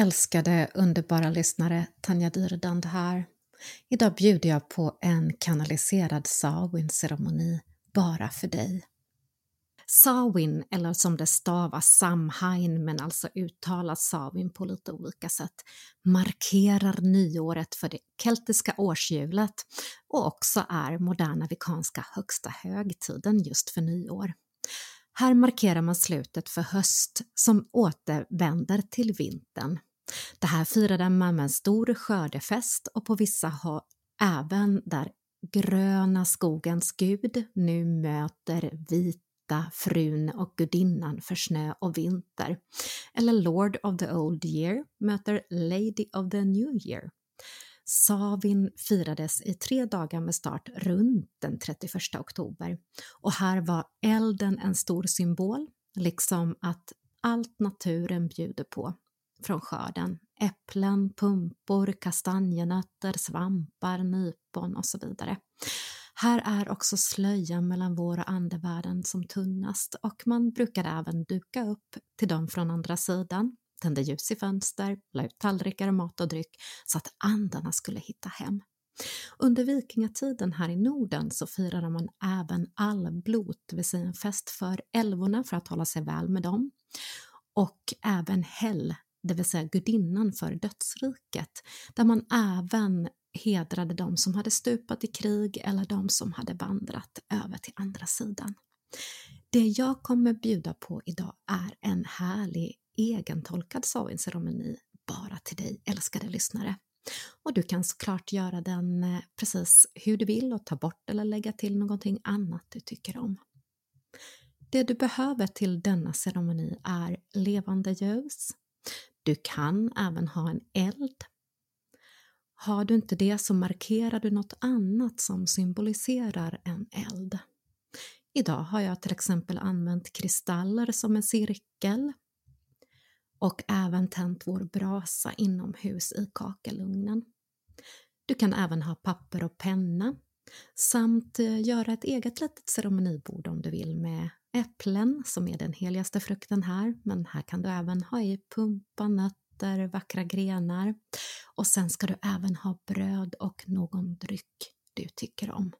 Älskade underbara lyssnare, Tanja Dyrdand här. Idag bjuder jag på en kanaliserad Samhain-ceremoni bara för dig. Samhain, eller som det stavas Samhain men alltså uttalas Samhain på lite olika sätt, markerar nyåret för det keltiska årshjulet och också är moderna vikanska högsta högtiden just för nyår. Här markerar man slutet för höst som återvänder till vintern. Det här firade man med en stor skördefest och på vissa har även där gröna skogens gud nu möter vita frun och gudinnan för snö och vinter. Eller Lord of the Old Year möter Lady of the New Year. Savin firades i tre dagar med start runt den 31 oktober och här var elden en stor symbol, liksom att allt naturen bjuder på från skörden. Äpplen, pumpor, kastanjenötter, svampar, nypon och så vidare. Här är också slöjan mellan våra andevärlden som tunnast och man brukade även duka upp till dem från andra sidan, tände ljus i fönster, la ut tallrikar, och mat och dryck så att andarna skulle hitta hem. Under vikingatiden här i Norden så firade man även allblot, det vill säga en fest för älvorna för att hålla sig väl med dem. Och även Hell, det vill säga gudinnan för dödsriket, där man även hedrade de som hade stupat i krig eller de som hade vandrat över till andra sidan. Det jag kommer bjuda på idag är en härlig egentolkad Samhain-ceremoni bara till dig älskade lyssnare. Och du kan såklart göra den eh, precis hur du vill och ta bort eller lägga till någonting annat du tycker om. Det du behöver till denna ceremoni är levande ljus, du kan även ha en eld. Har du inte det så markerar du något annat som symboliserar en eld. Idag har jag till exempel använt kristaller som en cirkel och även tänt vår brasa inomhus i kakelugnen. Du kan även ha papper och penna samt eh, göra ett eget litet ceremonibord om du vill med äpplen som är den heligaste frukten här, men här kan du även ha i pumpa, nötter, vackra grenar och sen ska du även ha bröd och någon dryck du tycker om.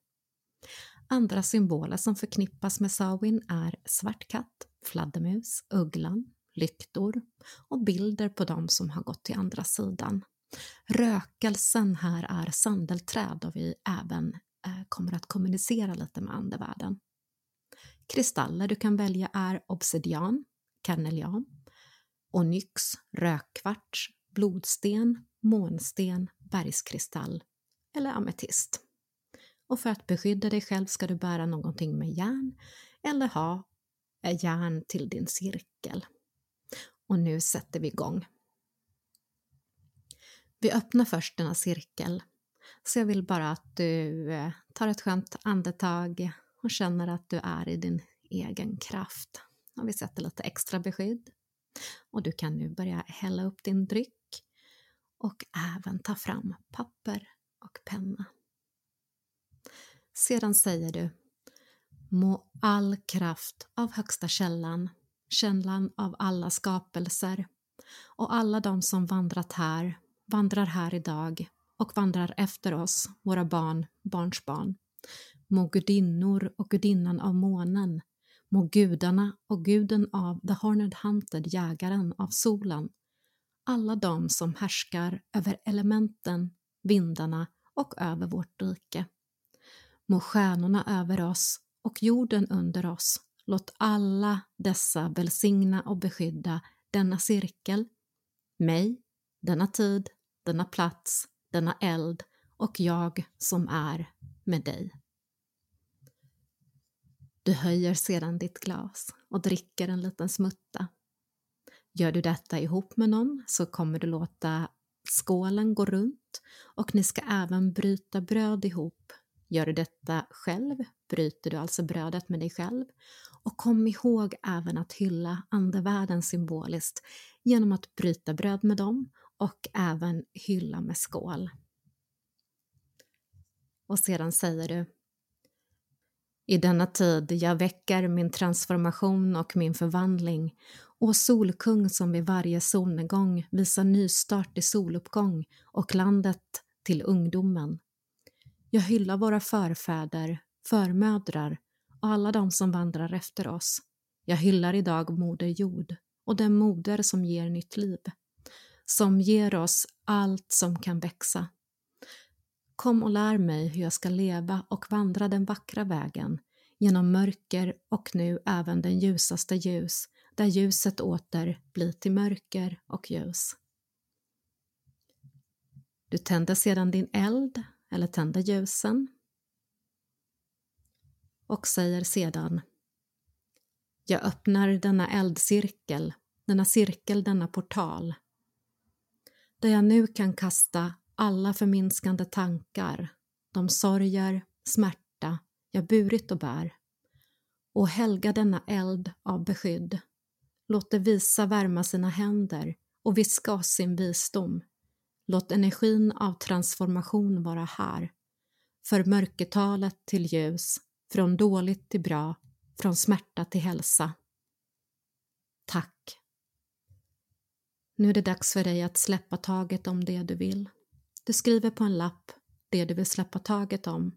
Andra symboler som förknippas med Samhain är svart katt, fladdermus, ugglan, lyktor och bilder på dem som har gått till andra sidan. Rökelsen här är sandelträd och vi även eh, kommer att kommunicera lite med andevärlden. Kristaller du kan välja är obsidian, karnelian, onyx, rökkvarts, blodsten, månsten, bergskristall eller ametist. Och för att beskydda dig själv ska du bära någonting med järn eller ha järn till din cirkel. Och nu sätter vi igång. Vi öppnar först denna cirkel, så jag vill bara att du eh, tar ett skönt andetag och känner att du är i din egen kraft. Och vi sätter lite extra beskydd. Och du kan nu börja hälla upp din dryck och även ta fram papper och penna. Sedan säger du Må all kraft av högsta källan, källan av alla skapelser och alla de som vandrat här, vandrar här idag och vandrar efter oss, våra barn, barnsbarn, må gudinnor och gudinnan av månen, må gudarna och guden av The Horned Hunted, jägaren av solen, alla de som härskar över elementen, vindarna och över vårt rike. Må stjärnorna över oss och jorden under oss, låt alla dessa välsigna och beskydda denna cirkel, mig, denna tid, denna plats, denna eld och jag som är med dig. Du höjer sedan ditt glas och dricker en liten smutta. Gör du detta ihop med någon så kommer du låta skålen gå runt och ni ska även bryta bröd ihop. Gör du detta själv bryter du alltså brödet med dig själv och kom ihåg även att hylla andevärlden symboliskt genom att bryta bröd med dem och även hylla med skål. Och sedan säger du i denna tid jag väcker min transformation och min förvandling Och solkung som vid varje solnedgång visar nystart i soluppgång och landet till ungdomen. Jag hyllar våra förfäder, förmödrar och alla de som vandrar efter oss. Jag hyllar idag Moder Jord och den moder som ger nytt liv, som ger oss allt som kan växa. Kom och lär mig hur jag ska leva och vandra den vackra vägen genom mörker och nu även den ljusaste ljus, där ljuset åter blir till mörker och ljus. Du tänder sedan din eld eller tänder ljusen och säger sedan Jag öppnar denna eldcirkel, denna cirkel, denna portal där jag nu kan kasta alla förminskande tankar, de sorger, smärta jag burit och bär och helga denna eld av beskydd. Låt det visa värma sina händer och viska oss sin visdom. Låt energin av transformation vara här. För mörkertalet till ljus, från dåligt till bra, från smärta till hälsa. Tack. Nu är det dags för dig att släppa taget om det du vill. Du skriver på en lapp det du vill släppa taget om.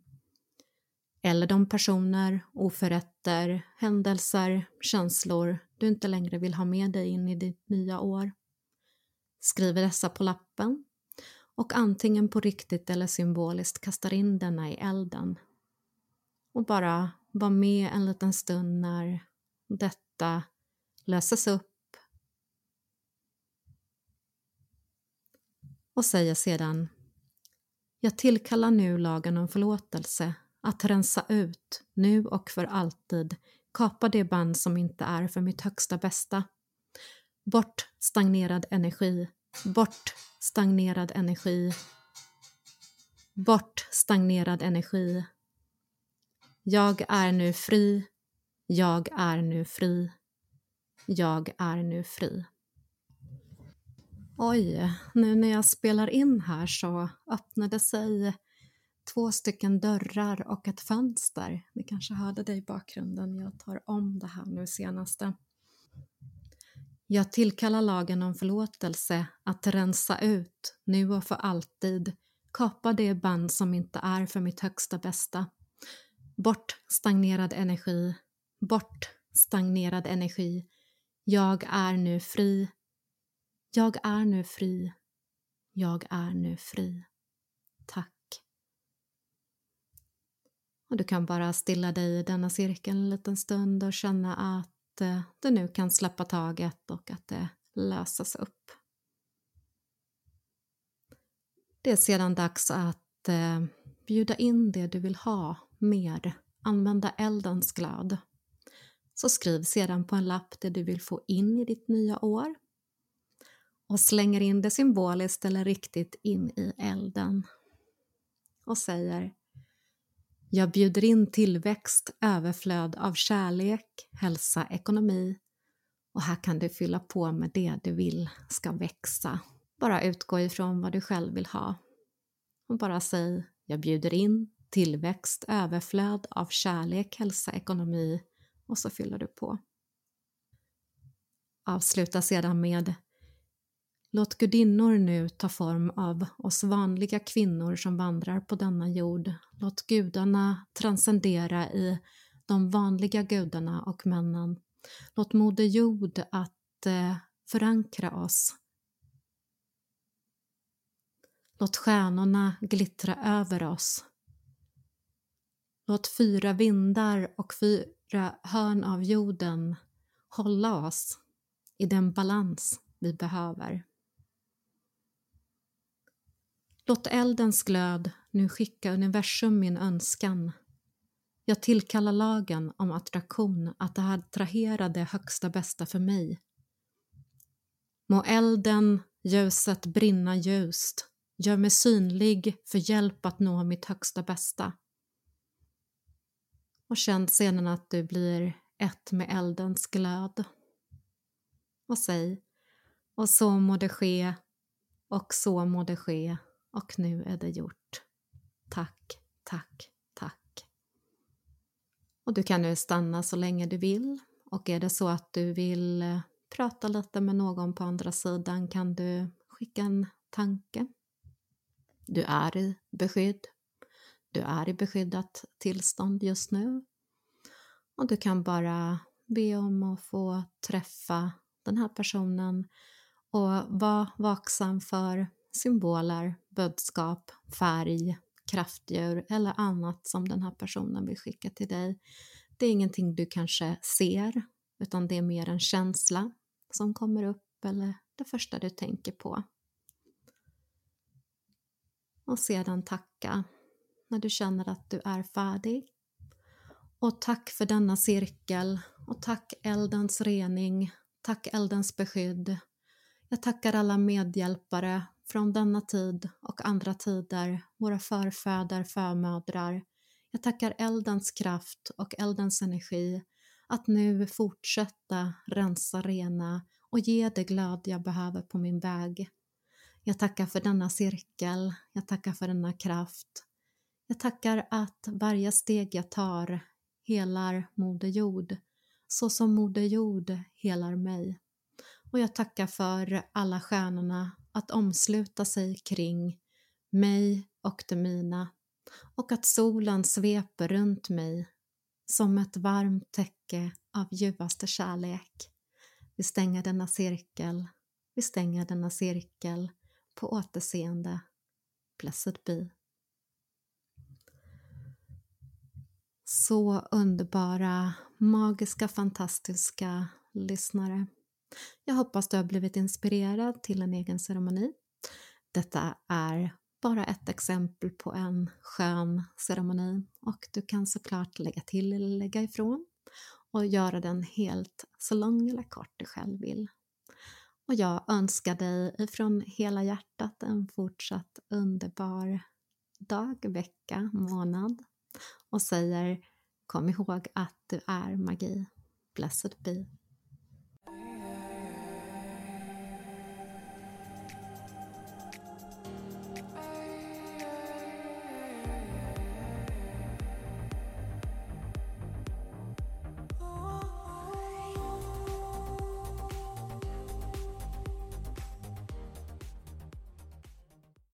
Eller de personer, oförrätter, händelser, känslor du inte längre vill ha med dig in i ditt nya år. Skriver dessa på lappen och antingen på riktigt eller symboliskt kastar in denna i elden. Och bara var med en liten stund när detta löses upp och säger sedan jag tillkallar nu lagen om förlåtelse att rensa ut, nu och för alltid, kapa det band som inte är för mitt högsta bästa. Bort stagnerad energi, bort stagnerad energi, bort stagnerad energi. Jag är nu fri, jag är nu fri, jag är nu fri. Oj, nu när jag spelar in här så öppnade sig två stycken dörrar och ett fönster. Ni kanske hörde det i bakgrunden, jag tar om det här nu senaste. Jag tillkallar lagen om förlåtelse att rensa ut, nu och för alltid, kapa det band som inte är för mitt högsta bästa. Bort stagnerad energi, bort stagnerad energi. Jag är nu fri, jag är nu fri. Jag är nu fri. Tack. Och du kan bara stilla dig i denna cirkel en liten stund och känna att eh, du nu kan släppa taget och att det löses upp. Det är sedan dags att eh, bjuda in det du vill ha mer, använda eldens glöd. Så skriv sedan på en lapp det du vill få in i ditt nya år och slänger in det symboliskt eller riktigt in i elden och säger Jag bjuder in tillväxt, överflöd av kärlek, hälsa, ekonomi och här kan du fylla på med det du vill ska växa. Bara utgå ifrån vad du själv vill ha. Och bara säg Jag bjuder in tillväxt, överflöd av kärlek, hälsa, ekonomi och så fyller du på. Avsluta sedan med Låt gudinnor nu ta form av oss vanliga kvinnor som vandrar på denna jord. Låt gudarna transcendera i de vanliga gudarna och männen. Låt Moder Jord att eh, förankra oss. Låt stjärnorna glittra över oss. Låt fyra vindar och fyra hörn av jorden hålla oss i den balans vi behöver. Låt eldens glöd nu skicka universum min önskan. Jag tillkallar lagen om attraktion att attrahera det högsta bästa för mig. Må elden, ljuset brinna ljust. Gör mig synlig för hjälp att nå mitt högsta bästa. Och känn sedan att du blir ett med eldens glöd. Och säg, och så må det ske, och så må det ske och nu är det gjort. Tack, tack, tack. Och du kan nu stanna så länge du vill och är det så att du vill eh, prata lite med någon på andra sidan kan du skicka en tanke. Du är i beskydd. Du är i beskyddat tillstånd just nu. Och du kan bara be om att få träffa den här personen och vara vaksam för symboler, budskap, färg, kraftdjur eller annat som den här personen vill skicka till dig. Det är ingenting du kanske ser, utan det är mer en känsla som kommer upp eller det första du tänker på. Och sedan tacka när du känner att du är färdig. Och tack för denna cirkel och tack eldens rening, tack eldens beskydd. Jag tackar alla medhjälpare från denna tid och andra tider, våra förfäder, förmödrar. Jag tackar eldens kraft och eldens energi att nu fortsätta rensa, rena och ge det glöd jag behöver på min väg. Jag tackar för denna cirkel, jag tackar för denna kraft. Jag tackar att varje steg jag tar helar Moder Jord, så som Moder Jord helar mig. Och jag tackar för alla stjärnorna att omsluta sig kring mig och det mina och att solen sveper runt mig som ett varmt täcke av ljuvaste kärlek. Vi stänger denna cirkel, vi stänger denna cirkel på återseende. Blessed be. Så underbara, magiska, fantastiska lyssnare. Jag hoppas du har blivit inspirerad till en egen ceremoni. Detta är bara ett exempel på en skön ceremoni och du kan såklart lägga till eller lägga ifrån och göra den helt så lång eller kort du själv vill. Och jag önskar dig ifrån hela hjärtat en fortsatt underbar dag, vecka, månad och säger kom ihåg att du är magi. Blessed be.